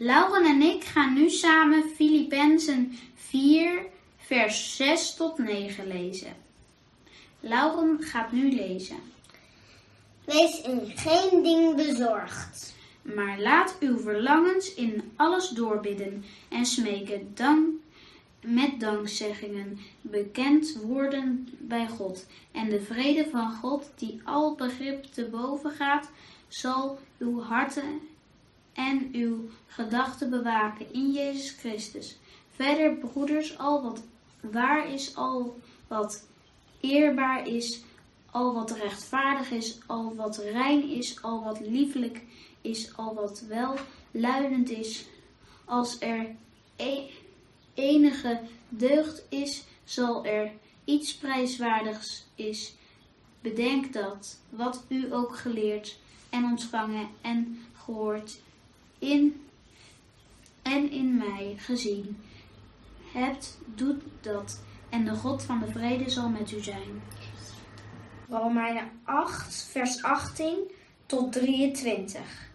Lauren en ik gaan nu samen Filippenzen 4, vers 6 tot 9 lezen. Lauren gaat nu lezen. Wees in geen ding bezorgd. Maar laat uw verlangens in alles doorbidden en smeken dank, met dankzeggingen bekend worden bij God. En de vrede van God, die al begrip te boven gaat, zal uw harten en uw gedachten bewaken in Jezus Christus. Verder, broeders, al wat waar is, al wat eerbaar is, al wat rechtvaardig is, al wat rein is, al wat liefelijk is, al wat welluidend is, als er e- enige deugd is, zal er iets prijswaardigs is. Bedenk dat, wat u ook geleerd en ontvangen en gehoord in en in mij gezien hebt, doet dat. En de God van de vrede zal met u zijn. Romeinen 8, vers 18 tot 23.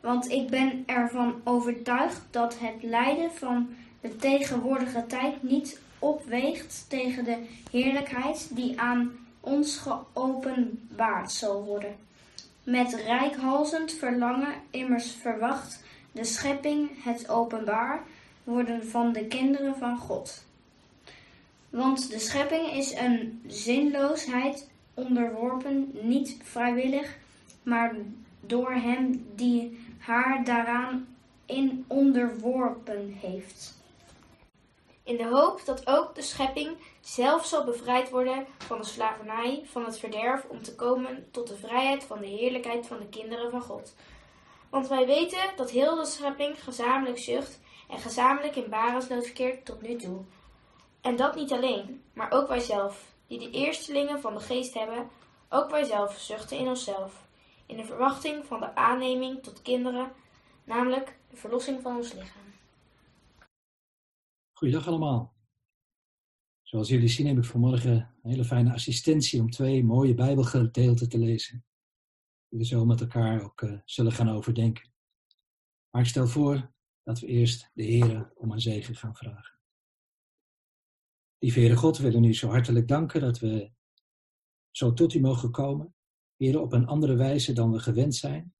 Want ik ben ervan overtuigd dat het lijden van de tegenwoordige tijd niet opweegt tegen de heerlijkheid die aan ons geopenbaard zal worden. Met rijkhalzend verlangen immers verwacht de schepping het openbaar worden van de kinderen van God. Want de schepping is een zinloosheid onderworpen, niet vrijwillig, maar door hem die haar daaraan in onderworpen heeft. In de hoop dat ook de schepping zelf zal bevrijd worden van de slavernij, van het verderf, om te komen tot de vrijheid van de heerlijkheid van de kinderen van God. Want wij weten dat heel de schepping gezamenlijk zucht en gezamenlijk in barensnood verkeert tot nu toe. En dat niet alleen, maar ook wij zelf, die de eerstelingen van de geest hebben, ook wij zelf zuchten in onszelf, in de verwachting van de aanneming tot kinderen, namelijk de verlossing van ons lichaam. Goeiedag allemaal. Zoals jullie zien heb ik vanmorgen een hele fijne assistentie om twee mooie Bijbelgedeelten te lezen. Die we zo met elkaar ook uh, zullen gaan overdenken. Maar ik stel voor dat we eerst de Heer om een zegen gaan vragen. Lieve Heere God, we willen u zo hartelijk danken dat we zo tot u mogen komen. Heer, op een andere wijze dan we gewend zijn.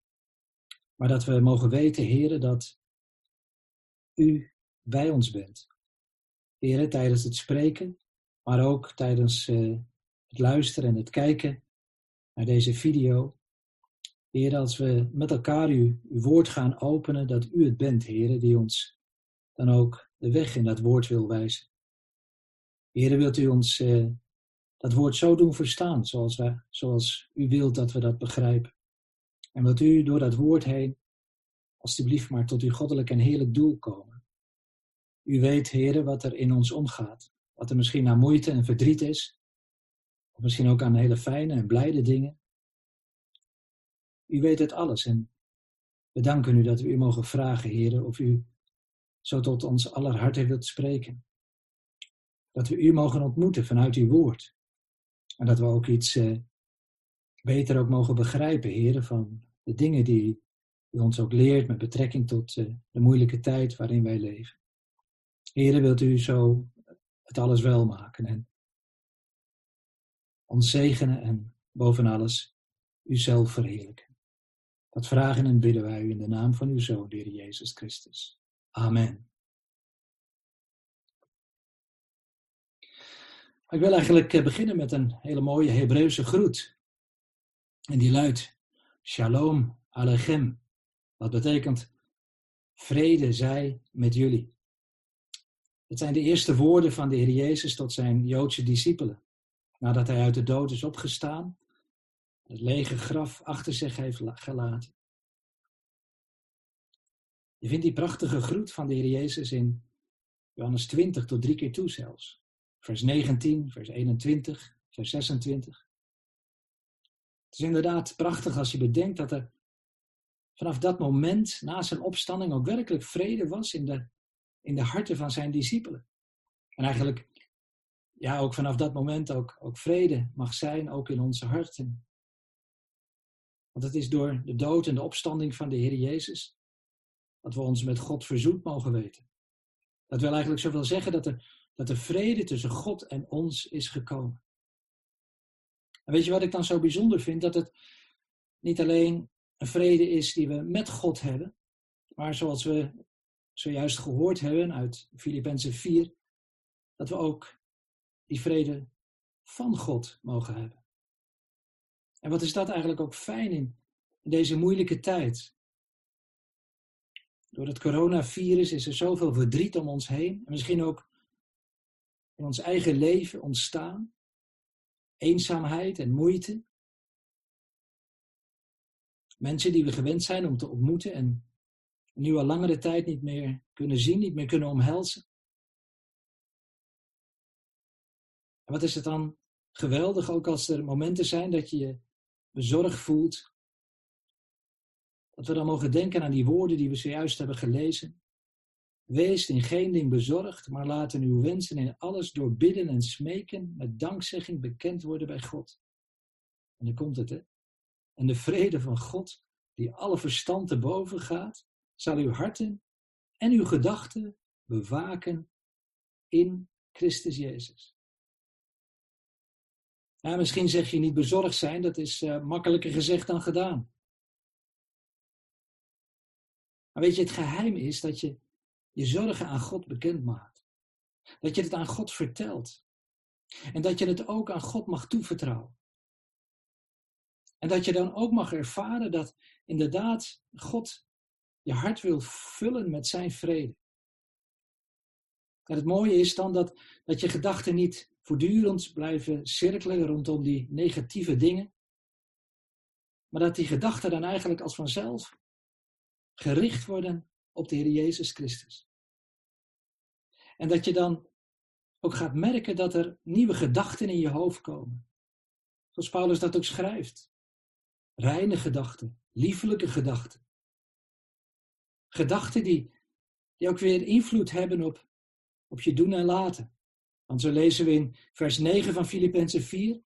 Maar dat we mogen weten, Heer, dat u bij ons bent. Heer, tijdens het spreken, maar ook tijdens uh, het luisteren en het kijken naar deze video. Heer, als we met elkaar u, uw woord gaan openen, dat u het bent, Heer, die ons dan ook de weg in dat woord wil wijzen. Heer, wilt u ons uh, dat woord zo doen verstaan, zoals, zoals u wilt dat we dat begrijpen. En wilt u door dat woord heen, alstublieft maar tot uw goddelijk en heerlijk doel komen. U weet, heren, wat er in ons omgaat. Wat er misschien aan moeite en verdriet is. Of misschien ook aan hele fijne en blijde dingen. U weet het alles en we danken u dat we u mogen vragen, heren, of u zo tot ons aller harten wilt spreken. Dat we u mogen ontmoeten vanuit uw woord. En dat we ook iets uh, beter ook mogen begrijpen, heren, van de dingen die u ons ook leert met betrekking tot uh, de moeilijke tijd waarin wij leven. Heren, wilt u zo het alles wel maken en ons zegenen en boven alles uzelf verheerlijken. Dat vragen en bidden wij u in de naam van uw Zoon, de Heer Jezus Christus. Amen. Ik wil eigenlijk eh, beginnen met een hele mooie Hebreeuwse groet. En die luidt Shalom Alechem. Wat betekent vrede zij met jullie. Het zijn de eerste woorden van de Heer Jezus tot zijn Joodse discipelen. Nadat hij uit de dood is opgestaan, het lege graf achter zich heeft gelaten. Je vindt die prachtige groet van de Heer Jezus in Johannes 20 tot drie keer toe zelfs vers 19, vers 21, vers 26. Het is inderdaad prachtig als je bedenkt dat er vanaf dat moment na zijn opstanding ook werkelijk vrede was in de, in de harten van zijn discipelen. En eigenlijk, ja, ook vanaf dat moment ook, ook vrede mag zijn, ook in onze harten. Want het is door de dood en de opstanding van de Heer Jezus dat we ons met God verzoend mogen weten. Dat wil eigenlijk zoveel zeggen dat er, dat de vrede tussen God en ons is gekomen. En weet je wat ik dan zo bijzonder vind? Dat het niet alleen een vrede is die we met God hebben, maar zoals we zojuist gehoord hebben uit Filippenzen 4, dat we ook die vrede van God mogen hebben. En wat is dat eigenlijk ook fijn in, in deze moeilijke tijd? Door het coronavirus is er zoveel verdriet om ons heen. En misschien ook in ons eigen leven ontstaan. Eenzaamheid en moeite. Mensen die we gewend zijn om te ontmoeten en nu al langere tijd niet meer kunnen zien, niet meer kunnen omhelzen. En wat is het dan geweldig, ook als er momenten zijn dat je je bezorgd voelt. Dat we dan mogen denken aan die woorden die we zojuist hebben gelezen. Wees in geen ding bezorgd, maar laten uw wensen in alles door bidden en smeken met dankzegging bekend worden bij God. En dan komt het, hè? En de vrede van God, die alle verstand te boven gaat, zal uw harten en uw gedachten bewaken in Christus Jezus. Ja, misschien zeg je niet bezorgd zijn, dat is uh, makkelijker gezegd dan gedaan. Maar weet je, het geheim is dat je je zorgen aan God bekend maakt. Dat je het aan God vertelt. En dat je het ook aan God mag toevertrouwen. En dat je dan ook mag ervaren dat inderdaad God je hart wil vullen met zijn vrede. En het mooie is dan dat, dat je gedachten niet voortdurend blijven cirkelen rondom die negatieve dingen. Maar dat die gedachten dan eigenlijk als vanzelf gericht worden op de Heer Jezus Christus. En dat je dan ook gaat merken dat er nieuwe gedachten in je hoofd komen. Zoals Paulus dat ook schrijft. Reine gedachten, liefelijke gedachten. Gedachten die, die ook weer invloed hebben op, op je doen en laten. Want zo lezen we in vers 9 van Filippenzen 4.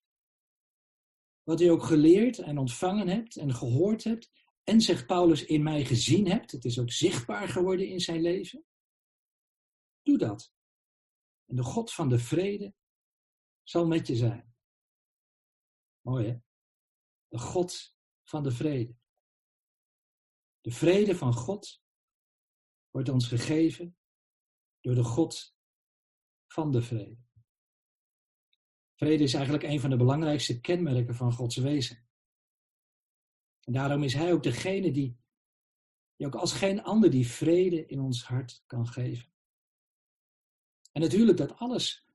Wat u ook geleerd en ontvangen hebt en gehoord hebt. En zegt Paulus in mij gezien hebt. Het is ook zichtbaar geworden in zijn leven. Doe dat. En de God van de vrede zal met je zijn. Mooi hè? De God van de vrede. De vrede van God wordt ons gegeven door de God van de vrede. Vrede is eigenlijk een van de belangrijkste kenmerken van Gods wezen. En daarom is Hij ook degene die, die ook als geen ander die vrede in ons hart kan geven. En natuurlijk dat alles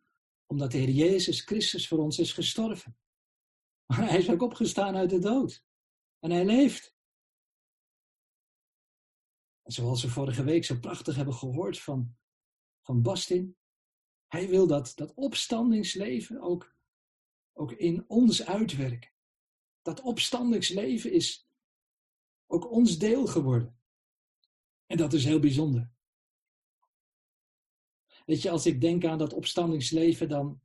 omdat de Heer Jezus Christus voor ons is gestorven. Maar Hij is ook opgestaan uit de dood. En Hij leeft. Zoals we vorige week zo prachtig hebben gehoord van, van Bastin, hij wil dat, dat opstandingsleven ook, ook in ons uitwerken. Dat opstandingsleven is ook ons deel geworden. En dat is heel bijzonder. Weet je, als ik denk aan dat opstandingsleven, dan,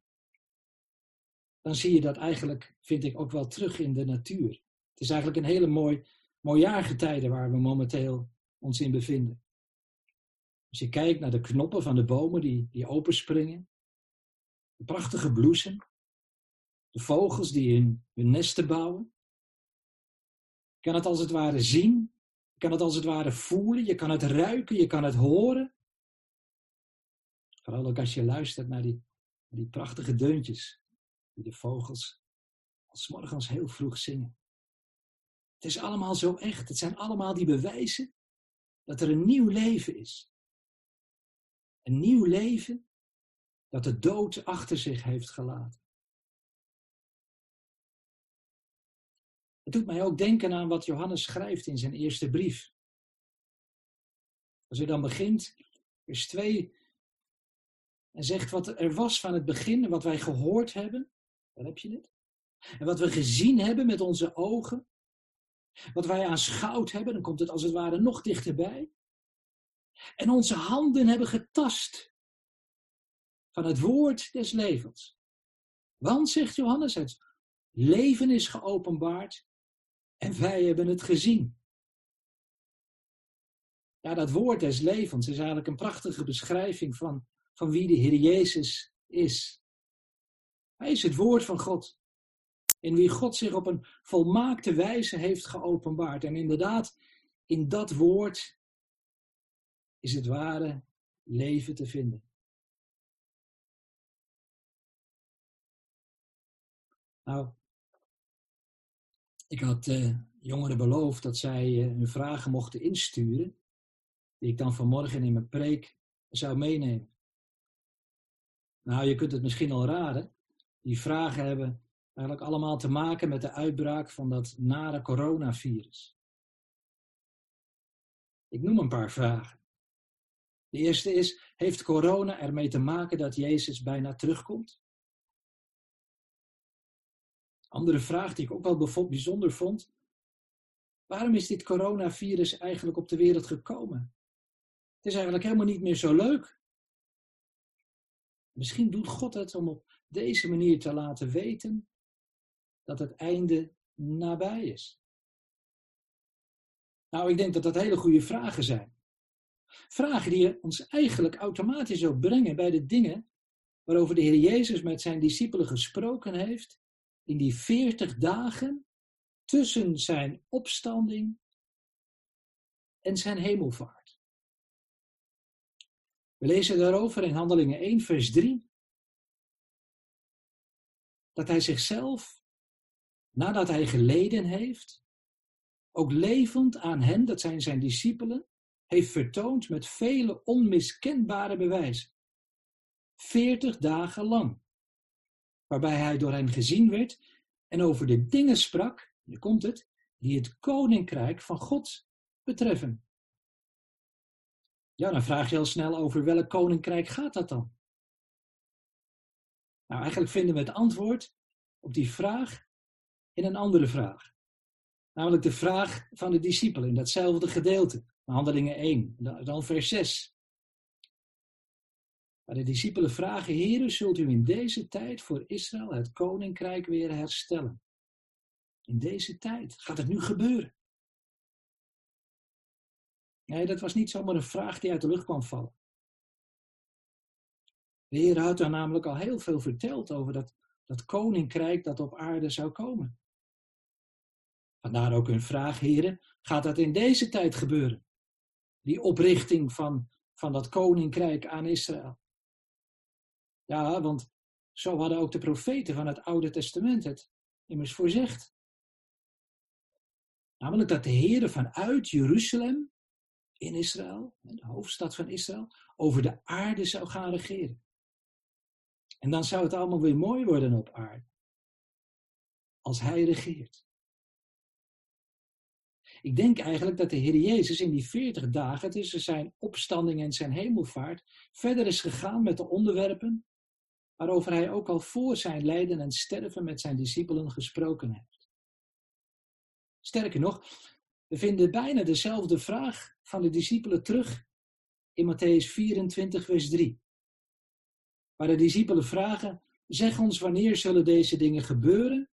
dan zie je dat eigenlijk, vind ik, ook wel terug in de natuur. Het is eigenlijk een hele mooi, mooi jaargetijde waar we momenteel ons in bevinden. Als je kijkt naar de knoppen van de bomen die, die openspringen, de prachtige bloesem, de vogels die in hun nesten bouwen. Je kan het als het ware zien, je kan het als het ware voelen, je kan het ruiken, je kan het horen. Vooral ook als je luistert naar die, die prachtige deuntjes die de vogels als morgens heel vroeg zingen. Het is allemaal zo echt. Het zijn allemaal die bewijzen dat er een nieuw leven is. Een nieuw leven dat de dood achter zich heeft gelaten. Het doet mij ook denken aan wat Johannes schrijft in zijn eerste brief. Als hij dan begint, vers 2, en zegt wat er was van het begin en wat wij gehoord hebben, daar heb je het. En wat we gezien hebben met onze ogen, wat wij aanschouwd hebben, dan komt het als het ware nog dichterbij. En onze handen hebben getast van het woord des levens. Want, zegt Johannes, het leven is geopenbaard en wij hebben het gezien. Ja, dat woord des levens is eigenlijk een prachtige beschrijving van, van wie de Heer Jezus is. Hij is het woord van God. In wie God zich op een volmaakte wijze heeft geopenbaard. En inderdaad, in dat woord is het ware leven te vinden. Nou, ik had uh, jongeren beloofd dat zij uh, hun vragen mochten insturen, die ik dan vanmorgen in mijn preek zou meenemen. Nou, je kunt het misschien al raden. Die vragen hebben eigenlijk allemaal te maken met de uitbraak van dat nare coronavirus. Ik noem een paar vragen. De eerste is, heeft corona ermee te maken dat Jezus bijna terugkomt? Andere vraag die ik ook wel bijzonder vond. Waarom is dit coronavirus eigenlijk op de wereld gekomen? Het is eigenlijk helemaal niet meer zo leuk. Misschien doet God het om op deze manier te laten weten dat het einde nabij is. Nou, ik denk dat dat hele goede vragen zijn. Vragen die ons eigenlijk automatisch ook brengen bij de dingen waarover de Heer Jezus met zijn discipelen gesproken heeft in die veertig dagen tussen zijn opstanding en zijn hemelvaart. We lezen daarover in Handelingen 1, vers 3, dat hij zichzelf, nadat hij geleden heeft, ook levend aan hen, dat zijn zijn discipelen, heeft vertoond met vele onmiskenbare bewijzen. Veertig dagen lang waarbij hij door hen gezien werd en over de dingen sprak, nu komt het, die het koninkrijk van God betreffen. Ja, dan vraag je al snel over welk koninkrijk gaat dat dan? Nou, eigenlijk vinden we het antwoord op die vraag in een andere vraag. Namelijk de vraag van de discipelen in datzelfde gedeelte, Handelingen 1, dan vers 6. Maar de discipelen vragen, Heere, zult u in deze tijd voor Israël het koninkrijk weer herstellen? In deze tijd. Gaat het nu gebeuren? Nee, dat was niet zomaar een vraag die uit de lucht kwam vallen. De Heer had daar namelijk al heel veel verteld over dat, dat koninkrijk dat op aarde zou komen. Vandaar ook hun vraag, heren, gaat dat in deze tijd gebeuren? Die oprichting van, van dat koninkrijk aan Israël. Ja, want zo hadden ook de profeten van het Oude Testament het immers voorzegd. Namelijk dat de Heer vanuit Jeruzalem in Israël, de hoofdstad van Israël, over de aarde zou gaan regeren. En dan zou het allemaal weer mooi worden op aarde. Als Hij regeert. Ik denk eigenlijk dat de Heer Jezus in die 40 dagen tussen zijn opstanding en zijn hemelvaart verder is gegaan met de onderwerpen waarover hij ook al voor zijn lijden en sterven met zijn discipelen gesproken heeft. Sterker nog, we vinden bijna dezelfde vraag van de discipelen terug in Matthäus 24, vers 3. Waar de discipelen vragen, zeg ons wanneer zullen deze dingen gebeuren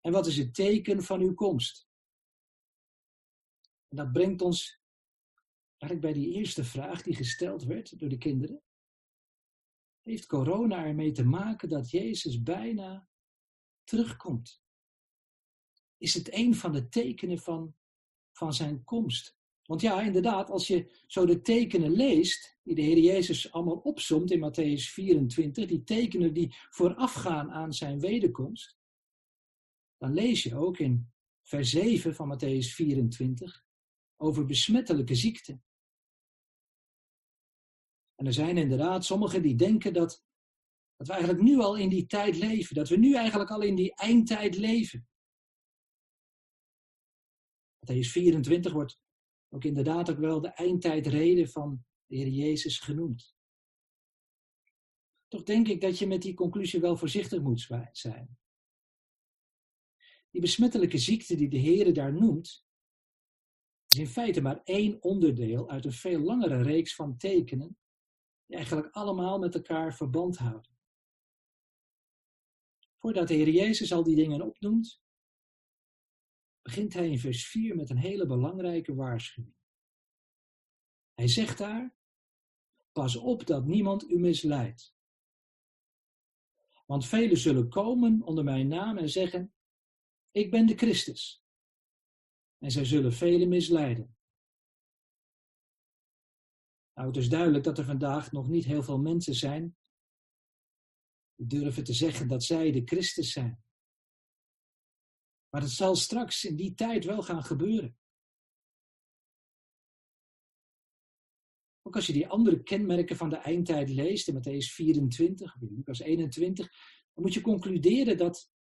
en wat is het teken van uw komst? En dat brengt ons eigenlijk bij die eerste vraag die gesteld werd door de kinderen heeft corona ermee te maken dat Jezus bijna terugkomt? Is het een van de tekenen van, van zijn komst? Want ja, inderdaad, als je zo de tekenen leest, die de Heer Jezus allemaal opzomt in Matthäus 24, die tekenen die voorafgaan aan zijn wederkomst, dan lees je ook in vers 7 van Matthäus 24 over besmettelijke ziekten. En er zijn inderdaad sommigen die denken dat, dat we eigenlijk nu al in die tijd leven. Dat we nu eigenlijk al in die eindtijd leven. Matthäus 24 wordt ook inderdaad ook wel de eindtijdreden van de Heer Jezus genoemd. Toch denk ik dat je met die conclusie wel voorzichtig moet zijn. Die besmettelijke ziekte die de Heer daar noemt, is in feite maar één onderdeel uit een veel langere reeks van tekenen die eigenlijk allemaal met elkaar verband houden. Voordat de Heer Jezus al die dingen opnoemt, begint hij in vers 4 met een hele belangrijke waarschuwing. Hij zegt daar, pas op dat niemand u misleidt. Want velen zullen komen onder mijn naam en zeggen, ik ben de Christus. En zij zullen velen misleiden. Nou, het is duidelijk dat er vandaag nog niet heel veel mensen zijn die durven te zeggen dat zij de Christus zijn. Maar het zal straks in die tijd wel gaan gebeuren. Ook als je die andere kenmerken van de eindtijd leest, in Matthäus 24 of in Lucas 21, dan moet je concluderen dat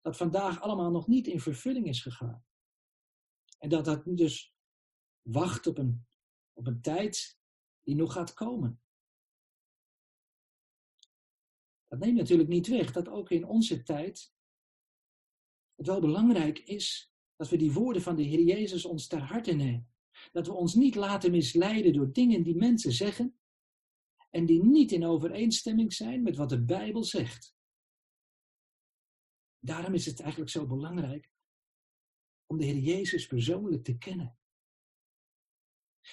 dat vandaag allemaal nog niet in vervulling is gegaan. En dat dat dus wacht op een, op een tijd die nog gaat komen. Dat neemt natuurlijk niet weg dat ook in onze tijd het wel belangrijk is dat we die woorden van de Heer Jezus ons ter harte nemen. Dat we ons niet laten misleiden door dingen die mensen zeggen en die niet in overeenstemming zijn met wat de Bijbel zegt. Daarom is het eigenlijk zo belangrijk om de Heer Jezus persoonlijk te kennen.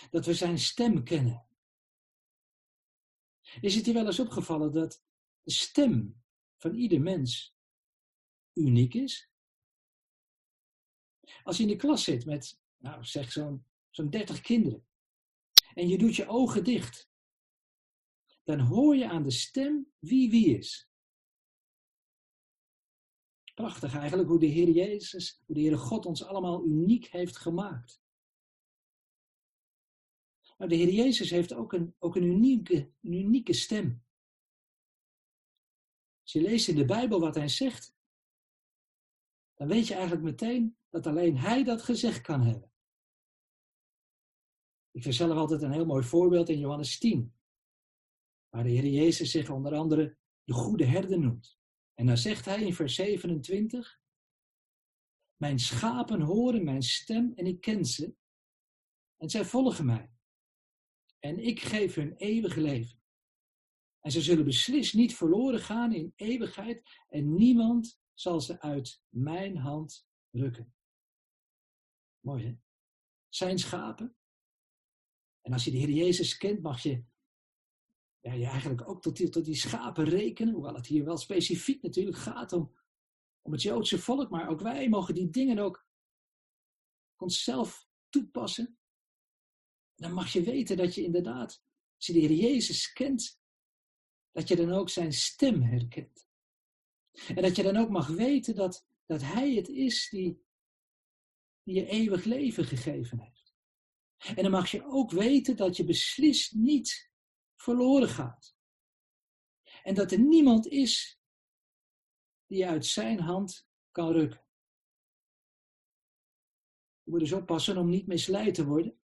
Dat we zijn stem kennen. Is het je wel eens opgevallen dat de stem van ieder mens uniek is? Als je in de klas zit met, nou zeg zo'n zo'n 30 kinderen, en je doet je ogen dicht, dan hoor je aan de stem wie wie is. Prachtig eigenlijk hoe de Heer Jezus, hoe de Heere God ons allemaal uniek heeft gemaakt. Maar de Heer Jezus heeft ook een, ook een, unieke, een unieke stem. Als je leest in de Bijbel wat hij zegt, dan weet je eigenlijk meteen dat alleen hij dat gezegd kan hebben. Ik vind zelf altijd een heel mooi voorbeeld in Johannes 10, waar de Heer Jezus zich onder andere de goede herder noemt. En dan zegt hij in vers 27, mijn schapen horen mijn stem en ik ken ze, en zij volgen mij. En ik geef hun eeuwig leven. En ze zullen beslist niet verloren gaan in eeuwigheid, en niemand zal ze uit mijn hand rukken. Mooi hè? Zijn schapen. En als je de Heer Jezus kent, mag je ja, je eigenlijk ook tot die, tot die schapen rekenen, hoewel het hier wel specifiek natuurlijk gaat om, om het Joodse volk, maar ook wij mogen die dingen ook onszelf toepassen. Dan mag je weten dat je inderdaad, als je de Heer Jezus kent, dat je dan ook zijn stem herkent. En dat je dan ook mag weten dat, dat Hij het is die, die je eeuwig leven gegeven heeft. En dan mag je ook weten dat je beslist niet verloren gaat. En dat er niemand is die uit zijn hand kan rukken. Je moet dus oppassen om niet misleid te worden.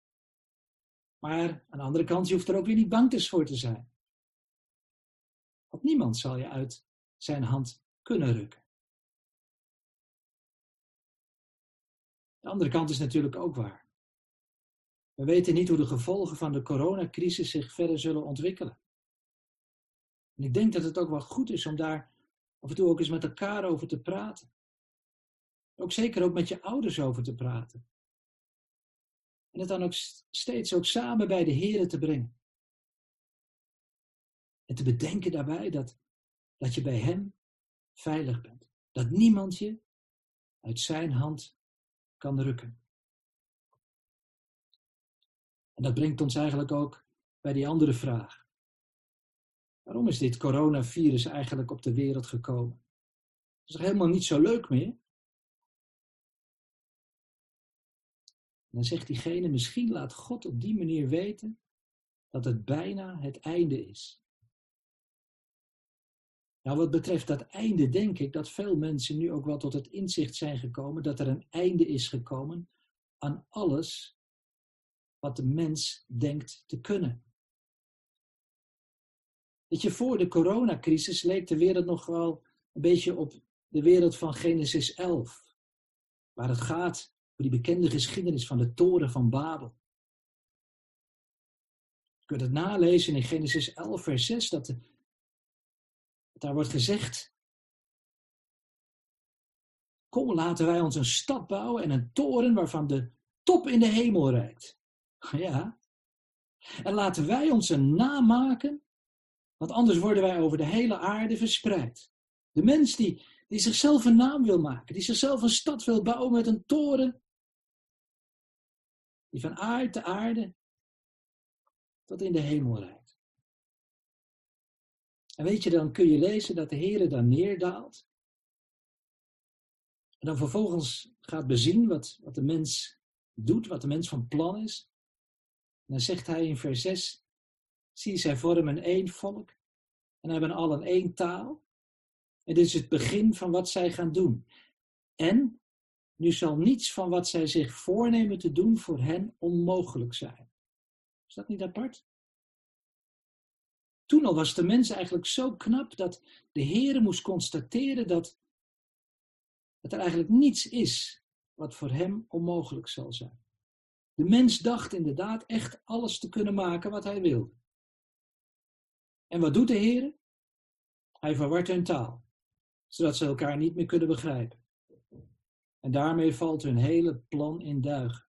Maar aan de andere kant, je hoeft er ook weer niet bang dus voor te zijn. Want niemand zal je uit zijn hand kunnen rukken. De andere kant is natuurlijk ook waar. We weten niet hoe de gevolgen van de coronacrisis zich verder zullen ontwikkelen. En ik denk dat het ook wel goed is om daar af en toe ook eens met elkaar over te praten. Ook zeker ook met je ouders over te praten. En het dan ook steeds ook samen bij de Heren te brengen. En te bedenken daarbij dat, dat je bij Hem veilig bent. Dat niemand je uit Zijn hand kan rukken. En dat brengt ons eigenlijk ook bij die andere vraag. Waarom is dit coronavirus eigenlijk op de wereld gekomen? Het is toch helemaal niet zo leuk meer? Dan zegt diegene, misschien laat God op die manier weten dat het bijna het einde is. Nou, wat betreft dat einde denk ik dat veel mensen nu ook wel tot het inzicht zijn gekomen dat er een einde is gekomen aan alles wat de mens denkt te kunnen. Weet je, voor de coronacrisis leek de wereld nog wel een beetje op de wereld van Genesis 11, waar het gaat over die bekende geschiedenis van de toren van Babel. Je kunt het nalezen in Genesis 11, vers 6, dat, dat daar wordt gezegd Kom, laten wij ons een stad bouwen en een toren waarvan de top in de hemel reikt. Ja, En laten wij ons een naam maken, want anders worden wij over de hele aarde verspreid. De mens die, die zichzelf een naam wil maken, die zichzelf een stad wil bouwen met een toren, die van aard te aarde tot in de hemel rijdt. En weet je, dan kun je lezen dat de Heer dan neerdaalt. En dan vervolgens gaat bezien wat, wat de mens doet, wat de mens van plan is. Dan zegt hij in vers 6, zie zij vormen één volk en hebben allen één taal. En dit is het begin van wat zij gaan doen. En nu zal niets van wat zij zich voornemen te doen voor hen onmogelijk zijn. Is dat niet apart? Toen al was de mens eigenlijk zo knap dat de Heere moest constateren dat er eigenlijk niets is wat voor hem onmogelijk zal zijn. De mens dacht inderdaad echt alles te kunnen maken wat hij wilde. En wat doet de Heer? Hij verwart hun taal, zodat ze elkaar niet meer kunnen begrijpen. En daarmee valt hun hele plan in duigen.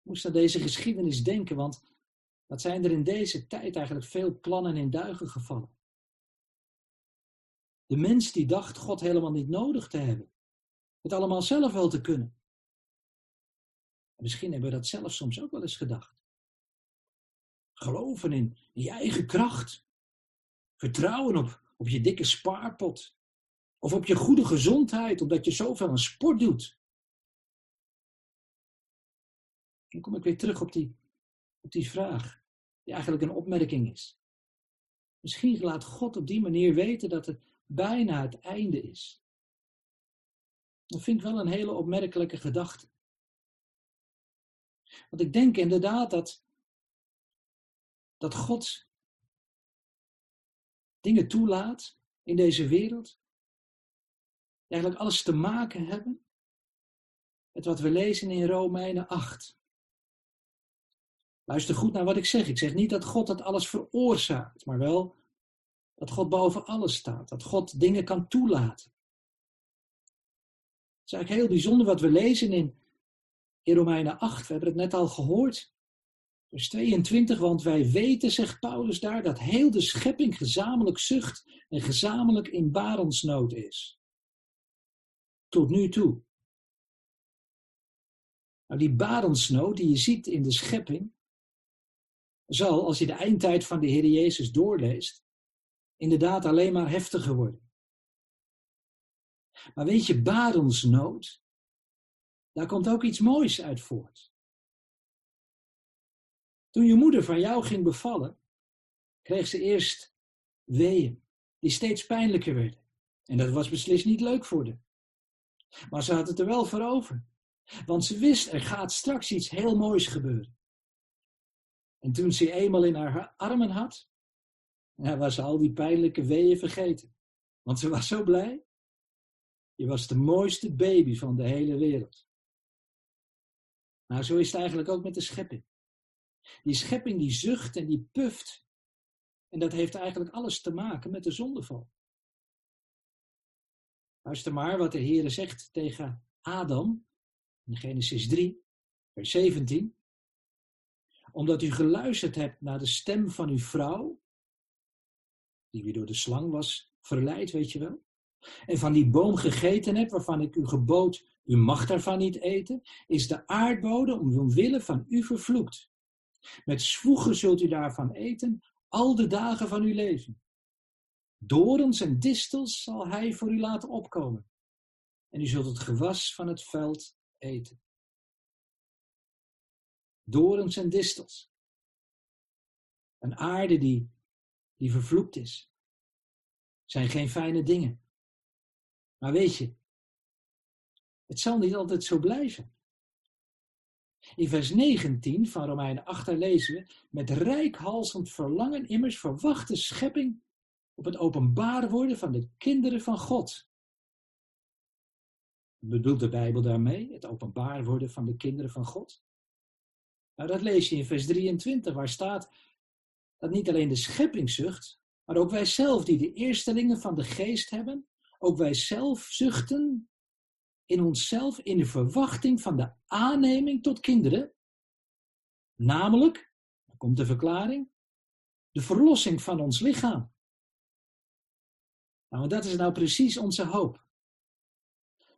Ik moest aan deze geschiedenis denken, want wat zijn er in deze tijd eigenlijk veel plannen in duigen gevallen. De mens die dacht God helemaal niet nodig te hebben. Het allemaal zelf wel te kunnen. Misschien hebben we dat zelf soms ook wel eens gedacht. Geloven in je eigen kracht. Vertrouwen op, op je dikke spaarpot. Of op je goede gezondheid, omdat je zoveel aan sport doet. Dan kom ik weer terug op die, op die vraag, die eigenlijk een opmerking is. Misschien laat God op die manier weten dat het bijna het einde is. Dat vind ik wel een hele opmerkelijke gedachte. Want ik denk inderdaad dat, dat God dingen toelaat in deze wereld, die eigenlijk alles te maken hebben met wat we lezen in Romeinen 8. Luister goed naar wat ik zeg. Ik zeg niet dat God dat alles veroorzaakt, maar wel dat God boven alles staat. Dat God dingen kan toelaten. Het is eigenlijk heel bijzonder wat we lezen in, in Romeinen 8. We hebben het net al gehoord. Vers 22, want wij weten, zegt Paulus daar, dat heel de schepping gezamenlijk zucht en gezamenlijk in barensnood is. Tot nu toe. Nou, die barensnood die je ziet in de schepping, zal, als je de eindtijd van de Heer Jezus doorleest, inderdaad alleen maar heftiger worden. Maar weet je, barensnood, daar komt ook iets moois uit voort. Toen je moeder van jou ging bevallen, kreeg ze eerst weeën, die steeds pijnlijker werden. En dat was beslist niet leuk voor haar. Maar ze had het er wel voor over. Want ze wist, er gaat straks iets heel moois gebeuren. En toen ze eenmaal in haar armen had, was ze al die pijnlijke weeën vergeten. Want ze was zo blij. Je was de mooiste baby van de hele wereld. Nou, zo is het eigenlijk ook met de schepping. Die schepping die zucht en die puft. En dat heeft eigenlijk alles te maken met de zondeval. Luister maar wat de Heere zegt tegen Adam in Genesis 3, vers 17 omdat u geluisterd hebt naar de stem van uw vrouw, die weer door de slang was verleid, weet je wel, en van die boom gegeten hebt waarvan ik u gebood, u mag daarvan niet eten, is de aardbodem omwille van u vervloekt. Met zwoegen zult u daarvan eten, al de dagen van uw leven. Dorens en distels zal hij voor u laten opkomen. En u zult het gewas van het veld eten dorens en distels. Een aarde die, die vervloekt is. Zijn geen fijne dingen. Maar weet je, het zal niet altijd zo blijven. In vers 19 van Romeinen 8 lezen we, met rijkhalsend verlangen immers verwacht de schepping op het openbaar worden van de kinderen van God. Bedoelt de Bijbel daarmee het openbaar worden van de kinderen van God? Nou, dat lees je in vers 23, waar staat dat niet alleen de schepping zucht, maar ook wij zelf, die de eerstelingen van de geest hebben, ook wij zelf zuchten in onszelf in de verwachting van de aanneming tot kinderen. Namelijk, dan komt de verklaring, de verlossing van ons lichaam. Nou, dat is nou precies onze hoop.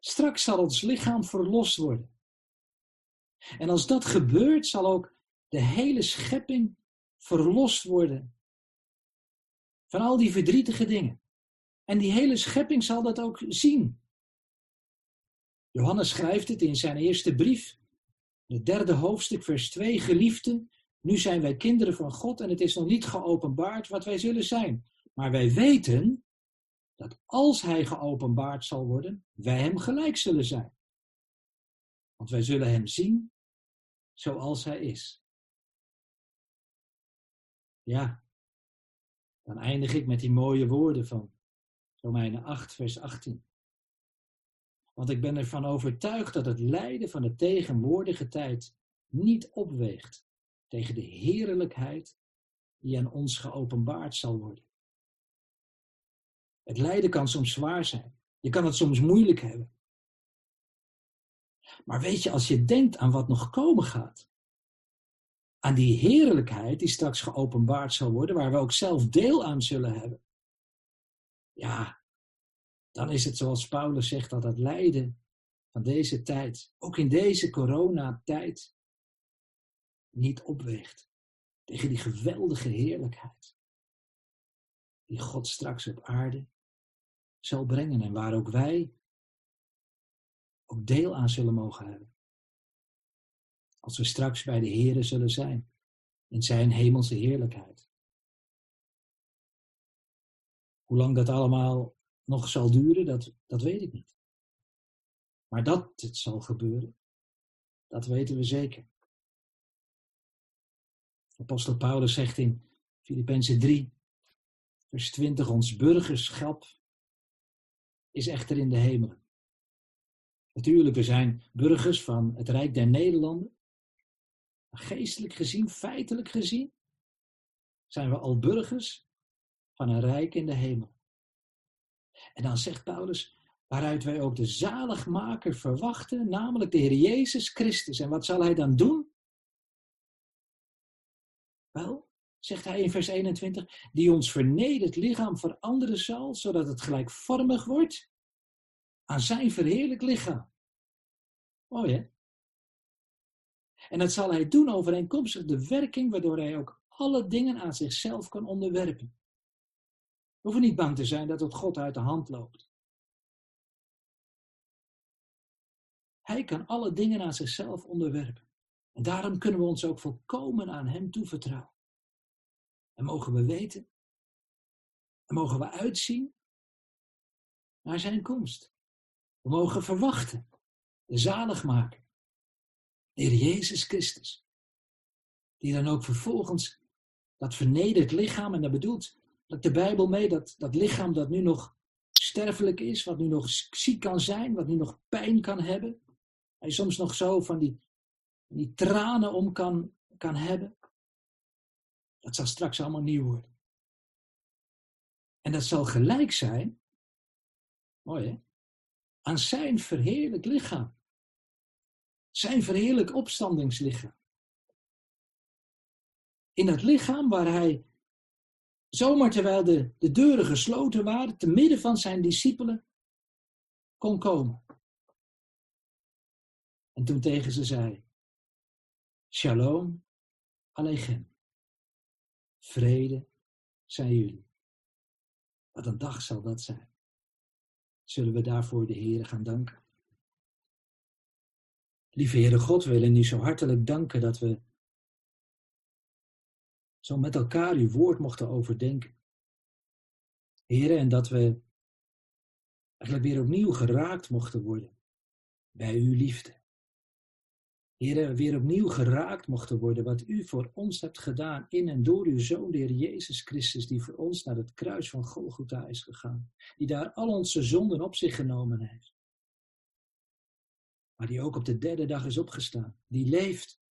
Straks zal ons lichaam verlost worden. En als dat gebeurt, zal ook de hele schepping verlost worden van al die verdrietige dingen. En die hele schepping zal dat ook zien. Johannes schrijft het in zijn eerste brief, het derde hoofdstuk, vers 2. Geliefden, nu zijn wij kinderen van God en het is nog niet geopenbaard wat wij zullen zijn. Maar wij weten dat als Hij geopenbaard zal worden, wij Hem gelijk zullen zijn. Want wij zullen Hem zien zoals Hij is. Ja, dan eindig ik met die mooie woorden van Romeinen 8, vers 18. Want ik ben ervan overtuigd dat het lijden van de tegenwoordige tijd niet opweegt tegen de heerlijkheid die aan ons geopenbaard zal worden. Het lijden kan soms zwaar zijn. Je kan het soms moeilijk hebben. Maar weet je, als je denkt aan wat nog komen gaat, aan die heerlijkheid die straks geopenbaard zal worden, waar we ook zelf deel aan zullen hebben, ja, dan is het zoals Paulus zegt dat het lijden van deze tijd, ook in deze coronatijd, niet opweegt tegen die geweldige heerlijkheid die God straks op aarde zal brengen en waar ook wij ook deel aan zullen mogen hebben. Als we straks bij de Here zullen zijn in zijn hemelse heerlijkheid. Hoe lang dat allemaal nog zal duren, dat, dat weet ik niet. Maar dat het zal gebeuren, dat weten we zeker. Apostel Paulus zegt in Filippenzen 3, vers 20, ons burgerschap is echter in de hemelen. Natuurlijk, we zijn burgers van het Rijk der Nederlanden. Maar geestelijk gezien, feitelijk gezien, zijn we al burgers van een Rijk in de hemel. En dan zegt Paulus, waaruit wij ook de zaligmaker verwachten, namelijk de Heer Jezus Christus. En wat zal hij dan doen? Wel, zegt hij in vers 21, die ons vernederd lichaam veranderen zal, zodat het gelijkvormig wordt aan zijn verheerlijk lichaam. Mooi hè? En dat zal hij doen overeenkomstig de werking waardoor hij ook alle dingen aan zichzelf kan onderwerpen. Hoeven niet bang te zijn dat het God uit de hand loopt. Hij kan alle dingen aan zichzelf onderwerpen. En daarom kunnen we ons ook volkomen aan Hem toevertrouwen. En mogen we weten, en mogen we uitzien naar Zijn komst. We mogen verwachten, de zaligmaker, de Heer Jezus Christus, die dan ook vervolgens dat vernederd lichaam, en dat bedoelt de Bijbel mee, dat, dat lichaam dat nu nog sterfelijk is, wat nu nog ziek kan zijn, wat nu nog pijn kan hebben, hij soms nog zo van die, die tranen om kan, kan hebben, dat zal straks allemaal nieuw worden. En dat zal gelijk zijn, mooi hè, aan zijn verheerlijk lichaam. Zijn verheerlijk opstandingslichaam. In het lichaam waar hij zomaar terwijl de, de deuren gesloten waren, te midden van zijn discipelen, kon komen. En toen tegen ze zei, Shalom Aleichem. Vrede zijn jullie. Wat een dag zal dat zijn. Zullen we daarvoor de Heer gaan danken? Lieve Heere God, we willen u zo hartelijk danken dat we zo met elkaar uw woord mochten overdenken. Heren, en dat we eigenlijk weer opnieuw geraakt mochten worden bij uw liefde. Heren, weer opnieuw geraakt mochten worden wat u voor ons hebt gedaan in en door uw Zoon, de Heer Jezus Christus, die voor ons naar het kruis van Golgotha is gegaan. Die daar al onze zonden op zich genomen heeft. Maar die ook op de derde dag is opgestaan. Die leeft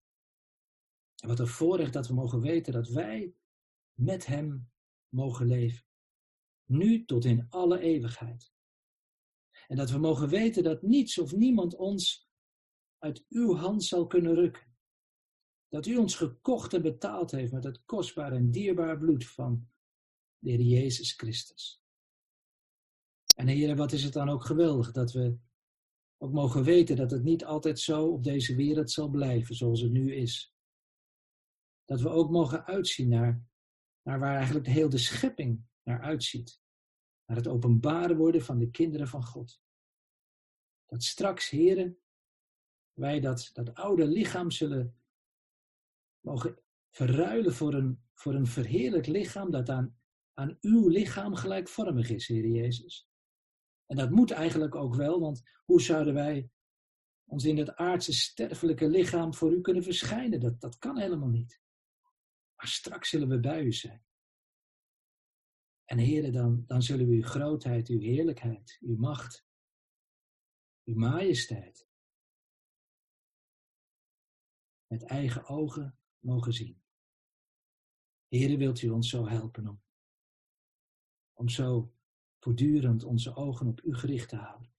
en wat een voorrecht dat we mogen weten dat wij met Hem mogen leven. Nu tot in alle eeuwigheid. En dat we mogen weten dat niets of niemand ons uit uw hand zal kunnen rukken. Dat u ons gekocht en betaald heeft met het kostbare en dierbare bloed van de Heer Jezus Christus. En Heer, wat is het dan ook geweldig dat we ook mogen weten dat het niet altijd zo op deze wereld zal blijven zoals het nu is. Dat we ook mogen uitzien naar, naar waar eigenlijk heel de schepping naar uitziet. Naar het openbaren worden van de kinderen van God. Dat straks, heren, wij dat, dat oude lichaam zullen mogen verruilen voor een, voor een verheerlijk lichaam dat aan, aan uw lichaam gelijkvormig is, Heer Jezus. En dat moet eigenlijk ook wel, want hoe zouden wij ons in het aardse sterfelijke lichaam voor u kunnen verschijnen? Dat, dat kan helemaal niet. Maar straks zullen we bij u zijn. En heren, dan, dan zullen we uw grootheid, uw heerlijkheid, uw macht, uw majesteit met eigen ogen mogen zien. Heren, wilt u ons zo helpen om, om zo voortdurend onze ogen op u gericht te houden,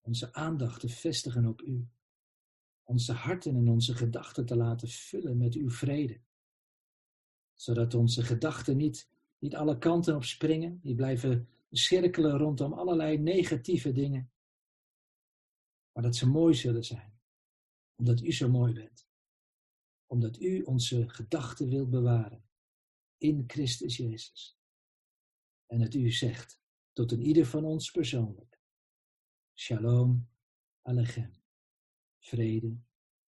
onze aandacht te vestigen op u, onze harten en onze gedachten te laten vullen met uw vrede, zodat onze gedachten niet, niet alle kanten op springen, die blijven cirkelen rondom allerlei negatieve dingen, maar dat ze mooi zullen zijn, omdat u zo mooi bent, omdat u onze gedachten wilt bewaren in Christus Jezus. En dat u zegt, tot een ieder van ons persoonlijk. Shalom Alechem. Vrede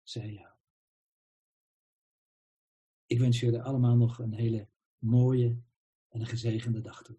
zij jou. Ik wens jullie allemaal nog een hele mooie en gezegende dag toe.